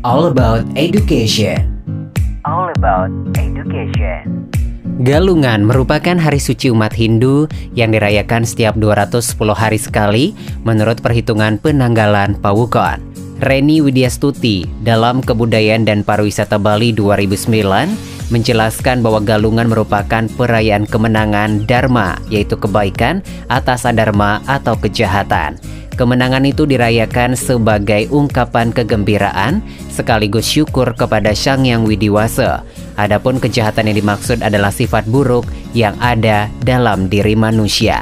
All about education. All about education. Galungan merupakan hari suci umat Hindu yang dirayakan setiap 210 hari sekali menurut perhitungan penanggalan Pawukon. Reni Widyastuti dalam Kebudayaan dan Pariwisata Bali 2009 menjelaskan bahwa Galungan merupakan perayaan kemenangan Dharma, yaitu kebaikan atas adharma atau kejahatan. Kemenangan itu dirayakan sebagai ungkapan kegembiraan sekaligus syukur kepada Sang Yang Widiwasa. Adapun kejahatan yang dimaksud adalah sifat buruk yang ada dalam diri manusia.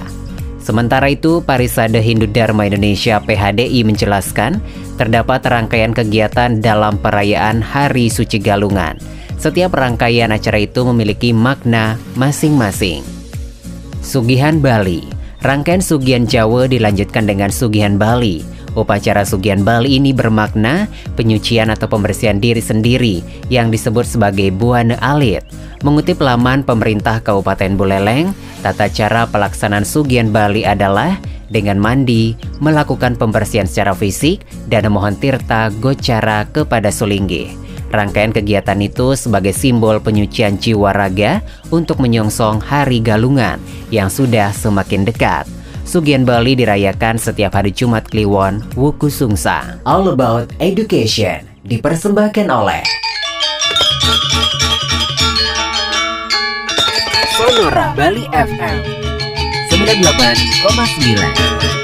Sementara itu, Parisade Hindu Dharma Indonesia PHDI menjelaskan terdapat rangkaian kegiatan dalam perayaan Hari Suci Galungan. Setiap rangkaian acara itu memiliki makna masing-masing. Sugihan Bali Rangkaian Sugihan Jawa dilanjutkan dengan Sugihan Bali. Upacara Sugihan Bali ini bermakna penyucian atau pembersihan diri sendiri yang disebut sebagai Buana Alit. Mengutip laman pemerintah Kabupaten Buleleng, tata cara pelaksanaan Sugihan Bali adalah dengan mandi, melakukan pembersihan secara fisik, dan memohon tirta gocara kepada Sulinggi. Rangkaian kegiatan itu sebagai simbol penyucian jiwa raga untuk menyongsong Hari Galungan yang sudah semakin dekat. Sugian Bali dirayakan setiap hari Jumat Kliwon, Wuku Sungsa. All About Education dipersembahkan oleh Sonora Bali FM 98,9